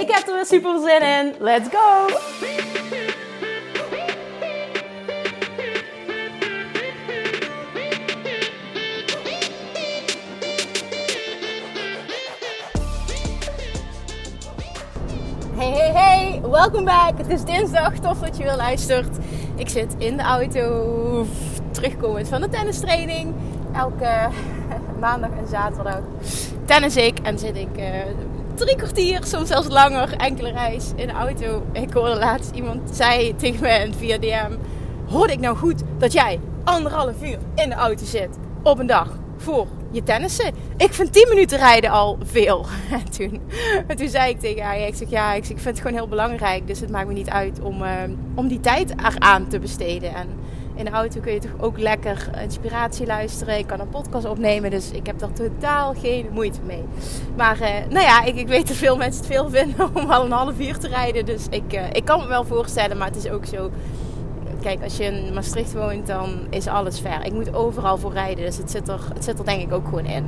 Ik heb er weer super zin in. Let's go! Hey, hey, hey, welkom back. Het is dinsdag, tof dat je weer luistert. Ik zit in de auto, terugkomend van de tennistraining. Elke maandag en zaterdag tennis ik en zit ik uh, drie kwartier, soms zelfs langer, enkele reis in de auto. Ik hoorde laatst iemand zei tegen me via DM: Hoorde ik nou goed dat jij anderhalf uur in de auto zit op een dag voor je tennissen? Ik vind 10 minuten rijden al veel. En toen, en toen zei ik tegen haar: ik, zeg, ja, ik, zeg, ik vind het gewoon heel belangrijk, dus het maakt me niet uit om, uh, om die tijd eraan te besteden. En in de auto kun je toch ook lekker inspiratie luisteren. Ik kan een podcast opnemen, dus ik heb daar totaal geen moeite mee. Maar uh, nou ja, ik, ik, weet dat veel mensen het veel vinden om al een half uur te rijden. Dus ik, uh, ik kan me wel voorstellen, maar het is ook zo. Kijk, als je in Maastricht woont, dan is alles ver. Ik moet overal voor rijden, dus het zit er, het zit er denk ik ook gewoon in.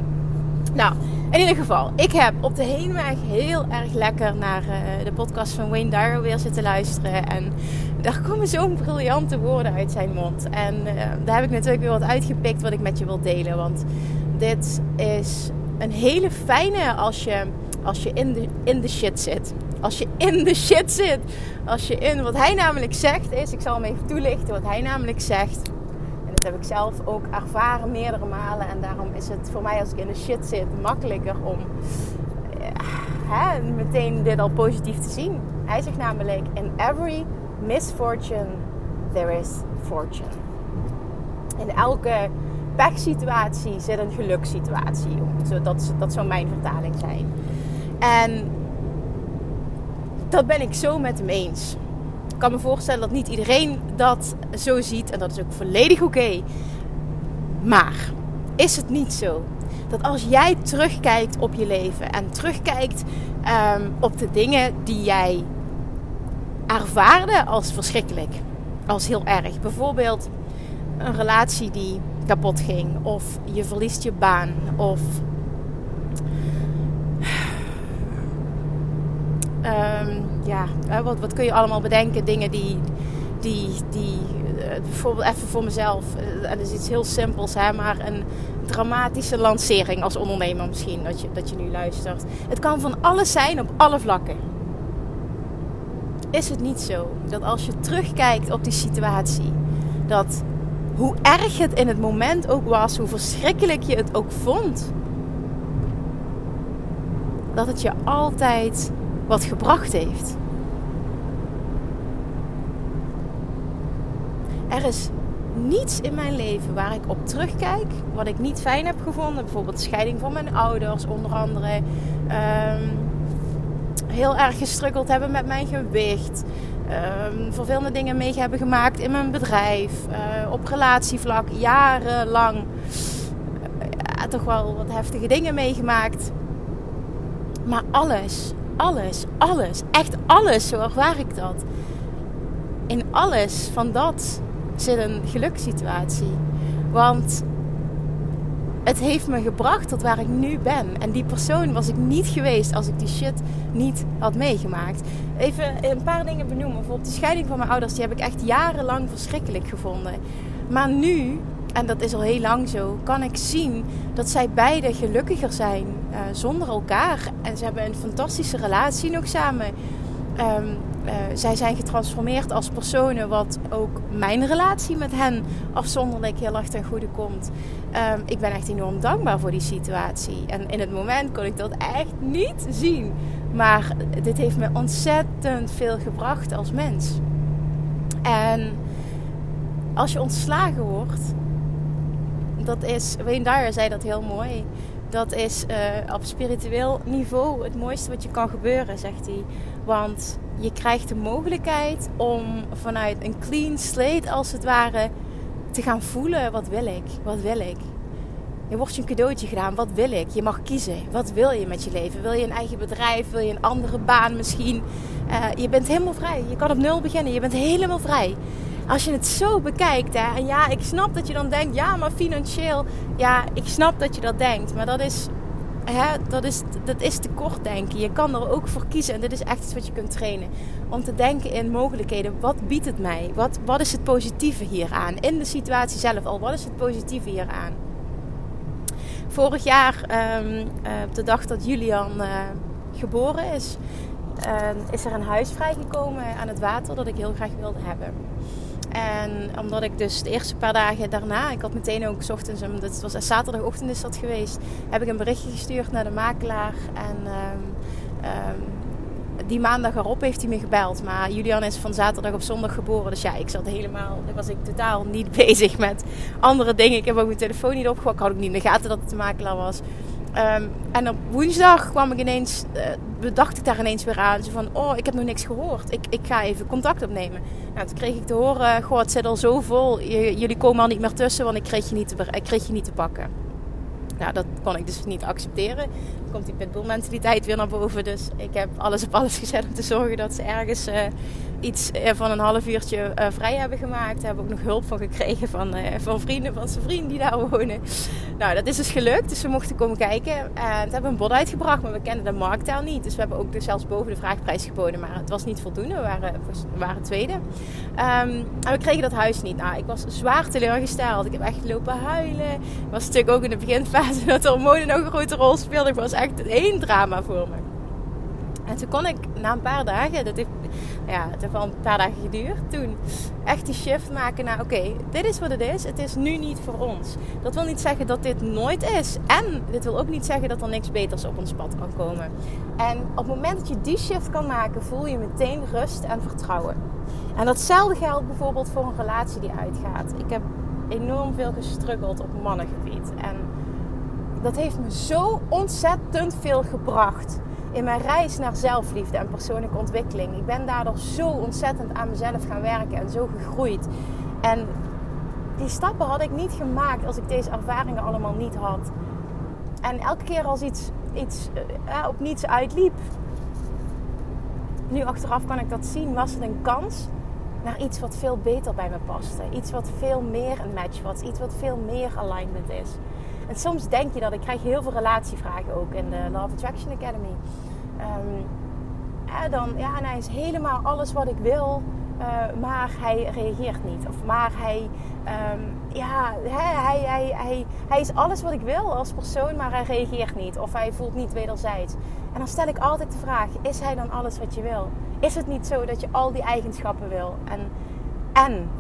Nou, in ieder geval, ik heb op de heenweg heel erg lekker naar uh, de podcast van Wayne Dyer weer zitten luisteren. En daar komen zo'n briljante woorden uit zijn mond. En uh, daar heb ik natuurlijk weer wat uitgepikt wat ik met je wil delen. Want dit is een hele fijne als je, als je in, de, in de shit zit. Als je in de shit zit. Als je in, wat hij namelijk zegt is, ik zal hem even toelichten wat hij namelijk zegt. En dat heb ik zelf ook ervaren meerdere malen. En daarom is het voor mij als ik in de shit zit makkelijker om hè, meteen dit al positief te zien. Hij zegt namelijk: In every misfortune there is fortune. In elke pechsituatie zit een gelukssituatie. Dat, dat zou mijn vertaling zijn. En dat ben ik zo met hem eens. Ik kan me voorstellen dat niet iedereen dat zo ziet. En dat is ook volledig oké. Maar is het niet zo dat als jij terugkijkt op je leven en terugkijkt um, op de dingen die jij ervaarde als verschrikkelijk, als heel erg. Bijvoorbeeld een relatie die kapot ging, of je verliest je baan, of um, ja, wat, wat kun je allemaal bedenken? Dingen die, die, die uh, bijvoorbeeld even voor mezelf, uh, en dat is iets heel simpels, hè, maar een dramatische lancering als ondernemer misschien, dat je, dat je nu luistert. Het kan van alles zijn op alle vlakken. Is het niet zo dat als je terugkijkt op die situatie, dat hoe erg het in het moment ook was, hoe verschrikkelijk je het ook vond, dat het je altijd wat gebracht heeft. Er is niets in mijn leven waar ik op terugkijk wat ik niet fijn heb gevonden. Bijvoorbeeld scheiding van mijn ouders, onder andere. Um, heel erg gestruggeld hebben met mijn gewicht. Um, vervelende dingen mee hebben gemaakt in mijn bedrijf. Uh, op relatievlak jarenlang. Uh, toch wel wat heftige dingen meegemaakt. Maar alles, alles, alles, echt alles, zo ervaar ik dat. In alles van dat zit een gelukssituatie. Want het heeft me gebracht tot waar ik nu ben. En die persoon was ik niet geweest als ik die shit niet had meegemaakt. Even een paar dingen benoemen. Bijvoorbeeld de scheiding van mijn ouders, die heb ik echt jarenlang verschrikkelijk gevonden. Maar nu, en dat is al heel lang zo, kan ik zien dat zij beide gelukkiger zijn uh, zonder elkaar. En ze hebben een fantastische relatie nog samen. Um, uh, zij zijn getransformeerd als personen, wat ook mijn relatie met hen afzonderlijk heel erg ten goede komt. Um, ik ben echt enorm dankbaar voor die situatie. En in het moment kon ik dat echt niet zien. Maar dit heeft me ontzettend veel gebracht als mens. En als je ontslagen wordt, dat is, Wayne Dyer zei dat heel mooi. Dat is uh, op spiritueel niveau het mooiste wat je kan gebeuren, zegt hij. Want je krijgt de mogelijkheid om vanuit een clean slate, als het ware, te gaan voelen: wat wil ik? Wat wil ik? Je wordt je een cadeautje gedaan. Wat wil ik? Je mag kiezen. Wat wil je met je leven? Wil je een eigen bedrijf? Wil je een andere baan misschien? Uh, je bent helemaal vrij. Je kan op nul beginnen. Je bent helemaal vrij. Als je het zo bekijkt, hè, en ja, ik snap dat je dan denkt, ja, maar financieel, ja, ik snap dat je dat denkt, maar dat is, hè, dat is, dat is te kort denken. Je kan er ook voor kiezen, en dit is echt iets wat je kunt trainen, om te denken in mogelijkheden. Wat biedt het mij? Wat, wat is het positieve hieraan? In de situatie zelf al, wat is het positieve hieraan? Vorig jaar, um, op de dag dat Julian uh, geboren is, uh, is er een huis vrijgekomen aan het water dat ik heel graag wilde hebben. En omdat ik dus de eerste paar dagen daarna, ik had meteen ook s ochtends, het was zaterdagochtend is dat geweest, heb ik een berichtje gestuurd naar de makelaar. En um, um, die maandag erop heeft hij me gebeld. Maar Julian is van zaterdag op zondag geboren. Dus ja, ik zat helemaal, was ik totaal niet bezig met andere dingen. Ik heb ook mijn telefoon niet opgehouden. Ik had ook niet in de gaten dat het de makelaar was. Um, en op woensdag kwam ik ineens, uh, bedacht ik daar ineens weer aan. Zo van, oh, ik heb nog niks gehoord. Ik, ik ga even contact opnemen. Nou, toen kreeg ik te horen, het zit al zo vol. jullie komen al niet meer tussen, want ik kreeg je niet te, kreeg je niet te pakken. Nou, dat kon ik dus niet accepteren. Komt die pitbull mentaliteit weer naar boven. Dus ik heb alles op alles gezet om te zorgen dat ze ergens... Uh, iets eh, van een half uurtje uh, vrij hebben gemaakt. Daar hebben ook nog hulp van gekregen van, van vrienden van zijn vrienden die daar wonen. Nou, dat is dus gelukt. Dus we mochten komen kijken. En we hebben een bod uitgebracht, maar we kenden de markttaal niet. Dus we hebben ook dus zelfs boven de vraagprijs geboden. Maar het was niet voldoende. We waren, waren tweede. Um, en we kregen dat huis niet. Nou, ik was zwaar teleurgesteld. Ik heb echt lopen huilen. Was natuurlijk ook in de beginfase dat de hormonen nog een grote rol speelden. Het was echt één drama voor me. En toen kon ik na een paar dagen, dat heeft, ja, het heeft wel een paar dagen geduurd, toen echt die shift maken naar oké, dit is wat het is, het is nu niet voor ons. Dat wil niet zeggen dat dit nooit is. En dit wil ook niet zeggen dat er niks beters op ons pad kan komen. En op het moment dat je die shift kan maken, voel je meteen rust en vertrouwen. En datzelfde geldt bijvoorbeeld voor een relatie die uitgaat. Ik heb enorm veel gestruggeld op mannengebied. En dat heeft me zo ontzettend veel gebracht in mijn reis naar zelfliefde en persoonlijke ontwikkeling. Ik ben daardoor zo ontzettend aan mezelf gaan werken en zo gegroeid. En die stappen had ik niet gemaakt als ik deze ervaringen allemaal niet had. En elke keer als iets, iets uh, op niets uitliep, nu achteraf kan ik dat zien, was het een kans naar iets wat veel beter bij me paste. Iets wat veel meer een match was. Iets wat veel meer alignment is. En soms denk je dat, ik krijg heel veel relatievragen ook in de Love Attraction Academy. Um, ja, dan, ja, en hij is helemaal alles wat ik wil, uh, maar hij reageert niet. Of maar hij, um, ja, hij, hij, hij, hij is alles wat ik wil als persoon, maar hij reageert niet. Of hij voelt niet wederzijds. En dan stel ik altijd de vraag, is hij dan alles wat je wil? Is het niet zo dat je al die eigenschappen wil? En, en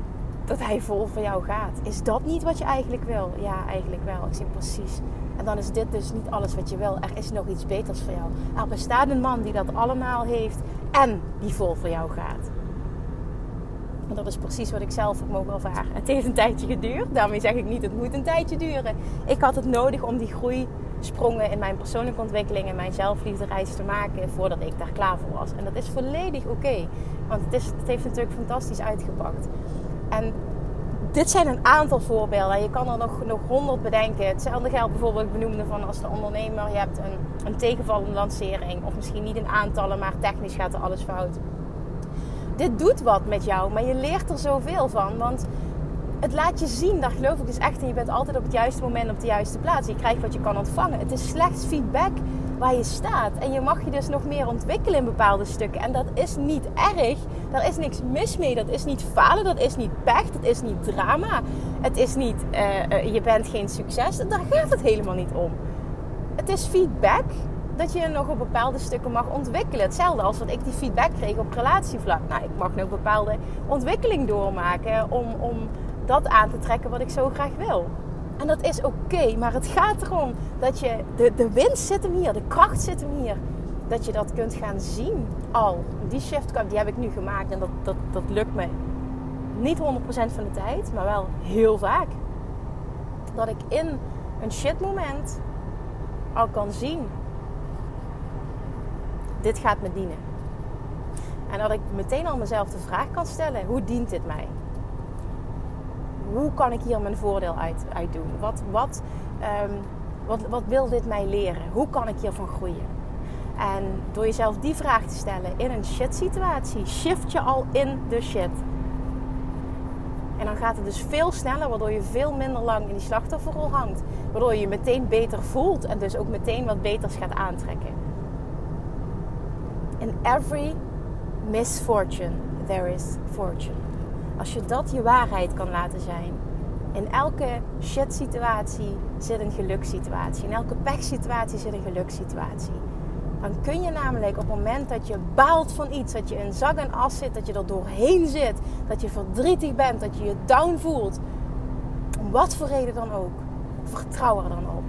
dat hij vol voor jou gaat. Is dat niet wat je eigenlijk wil? Ja, eigenlijk wel. Ik zie precies. En dan is dit dus niet alles wat je wil. Er is nog iets beters voor jou. Er bestaat een man die dat allemaal heeft en die vol voor jou gaat. En dat is precies wat ik zelf heb mogen ervaren. Het heeft een tijdje geduurd. Daarmee zeg ik niet, het moet een tijdje duren. Ik had het nodig om die groeisprongen in mijn persoonlijke ontwikkeling en mijn zelfliefdereis te maken voordat ik daar klaar voor was. En dat is volledig oké. want het, is, het heeft natuurlijk fantastisch uitgepakt. En dit zijn een aantal voorbeelden. Je kan er nog, nog honderd bedenken. Hetzelfde geldt bijvoorbeeld, benoemde van als de ondernemer. Je hebt een, een tegenvallende lancering. Of misschien niet in aantallen, maar technisch gaat er alles fout. Dit doet wat met jou, maar je leert er zoveel van. Want het laat je zien, daar geloof ik dus echt in. Je bent altijd op het juiste moment op de juiste plaats. Je krijgt wat je kan ontvangen. Het is slechts feedback waar je staat. En je mag je dus nog meer ontwikkelen in bepaalde stukken. En dat is niet erg. Daar is niks mis mee. Dat is niet falen. Dat is niet pech. Dat is niet drama. Het is niet uh, uh, je bent geen succes. Daar gaat het helemaal niet om. Het is feedback dat je nog op bepaalde stukken mag ontwikkelen. Hetzelfde als wat ik die feedback kreeg op relatievlak. Nou, ik mag nog bepaalde ontwikkeling doormaken om, om dat aan te trekken wat ik zo graag wil. En dat is oké, maar het gaat erom dat je, de, de winst zit hem hier, de kracht zit hem hier. Dat je dat kunt gaan zien al. Die shift die heb ik nu gemaakt en dat, dat, dat lukt me niet 100% van de tijd, maar wel heel vaak. Dat ik in een shit moment al kan zien: dit gaat me dienen. En dat ik meteen al mezelf de vraag kan stellen: hoe dient dit mij? Hoe kan ik hier mijn voordeel uit, doen? Wat, wat, um, wat, wat wil dit mij leren? Hoe kan ik hiervan groeien? En door jezelf die vraag te stellen in een shit situatie, shift je al in de shit. En dan gaat het dus veel sneller, waardoor je veel minder lang in die slachtofferrol hangt. Waardoor je je meteen beter voelt en dus ook meteen wat beters gaat aantrekken. In every misfortune, there is fortune. Als je dat je waarheid kan laten zijn. In elke shit situatie zit een gelukssituatie. In elke pechsituatie zit een gelukssituatie. Dan kun je namelijk op het moment dat je baalt van iets, dat je in zak en as zit, dat je er doorheen zit, dat je verdrietig bent, dat je je down voelt, om wat voor reden dan ook, vertrouw er dan op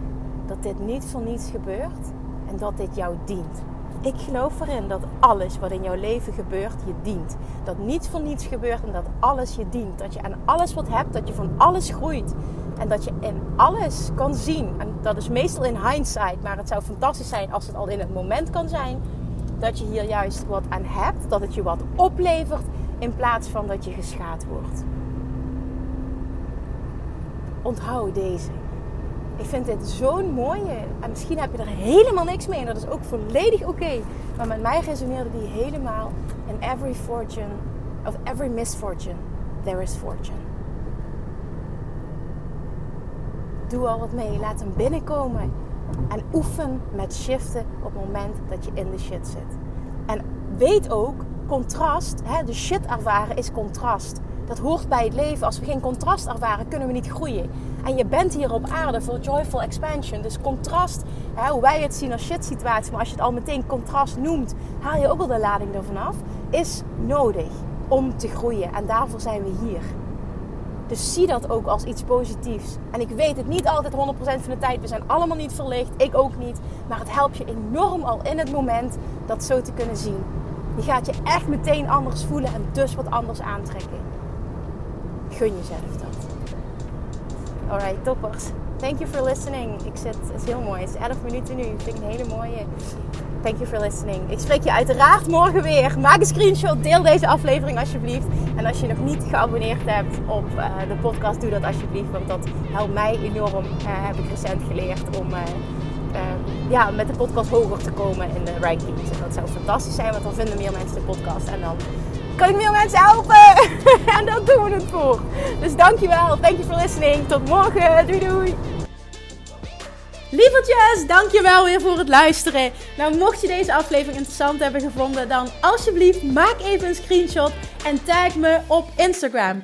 dat dit niet voor niets gebeurt en dat dit jou dient. Ik geloof erin dat alles wat in jouw leven gebeurt je dient. Dat niets voor niets gebeurt en dat alles je dient. Dat je aan alles wat hebt, dat je van alles groeit. En dat je in alles kan zien. En dat is meestal in hindsight. Maar het zou fantastisch zijn als het al in het moment kan zijn. Dat je hier juist wat aan hebt. Dat het je wat oplevert. In plaats van dat je geschaad wordt. Onthoud deze. Ik vind dit zo'n mooie. En misschien heb je er helemaal niks mee. En dat is ook volledig oké. Maar met mij resoneerde die helemaal. In every fortune, of every misfortune, there is fortune. Doe al wat mee. Laat hem binnenkomen. En oefen met shiften op het moment dat je in de shit zit. En weet ook, contrast, hè, de shit ervaren is contrast. Dat hoort bij het leven. Als we geen contrast ervaren, kunnen we niet groeien. En je bent hier op aarde voor joyful expansion. Dus contrast, hè, hoe wij het zien als shit situatie, maar als je het al meteen contrast noemt, haal je ook wel de lading ervan af, is nodig om te groeien. En daarvoor zijn we hier. Dus zie dat ook als iets positiefs. En ik weet het niet altijd 100% van de tijd. We zijn allemaal niet verlicht. Ik ook niet. Maar het helpt je enorm al in het moment dat zo te kunnen zien. Je gaat je echt meteen anders voelen en dus wat anders aantrekken. Gun jezelf dat. Alright, toppers. Thank you for listening. Ik zit, het is heel mooi. Het is 11 minuten nu. Vind ik een hele mooie. Thank you for listening. Ik spreek je uiteraard morgen weer. Maak een screenshot. Deel deze aflevering alsjeblieft. En als je nog niet geabonneerd hebt op uh, de podcast, doe dat alsjeblieft. Want dat helpt mij enorm. Uh, heb ik recent geleerd om uh, ja, met de podcast hoger te komen in de rankings. En dat zou fantastisch zijn, want dan vinden meer mensen de podcast. En dan kan ik meer mensen helpen. en daar doen we het voor. Dus dankjewel. Thank you for listening. Tot morgen. Doei doei. Lievertjes, dankjewel weer voor het luisteren. Nou, mocht je deze aflevering interessant hebben gevonden, dan alsjeblieft maak even een screenshot en tag me op Instagram.